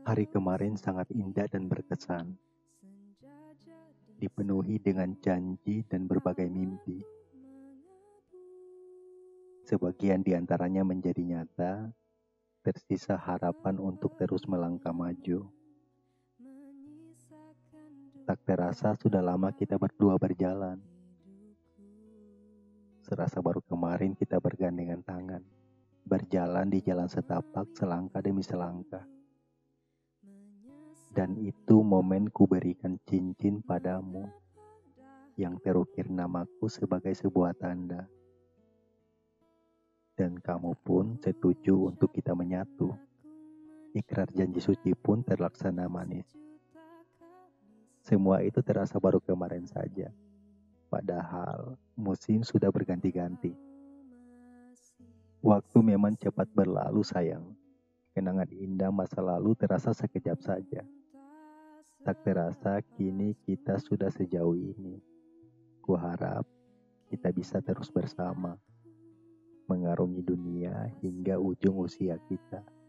Hari kemarin sangat indah dan berkesan, dipenuhi dengan janji dan berbagai mimpi. Sebagian di antaranya menjadi nyata, tersisa harapan untuk terus melangkah maju. Tak terasa sudah lama kita berdua berjalan. Serasa baru kemarin kita bergandengan tangan, berjalan di jalan setapak selangkah demi selangkah. Dan itu momen ku berikan cincin padamu yang terukir namaku sebagai sebuah tanda. Dan kamu pun setuju untuk kita menyatu. Ikrar janji suci pun terlaksana manis. Semua itu terasa baru kemarin saja. Padahal musim sudah berganti-ganti. Waktu memang cepat berlalu sayang. Kenangan indah masa lalu terasa sekejap saja. Tak terasa kini kita sudah sejauh ini. Kuharap kita bisa terus bersama. Mengarungi dunia hingga ujung usia kita.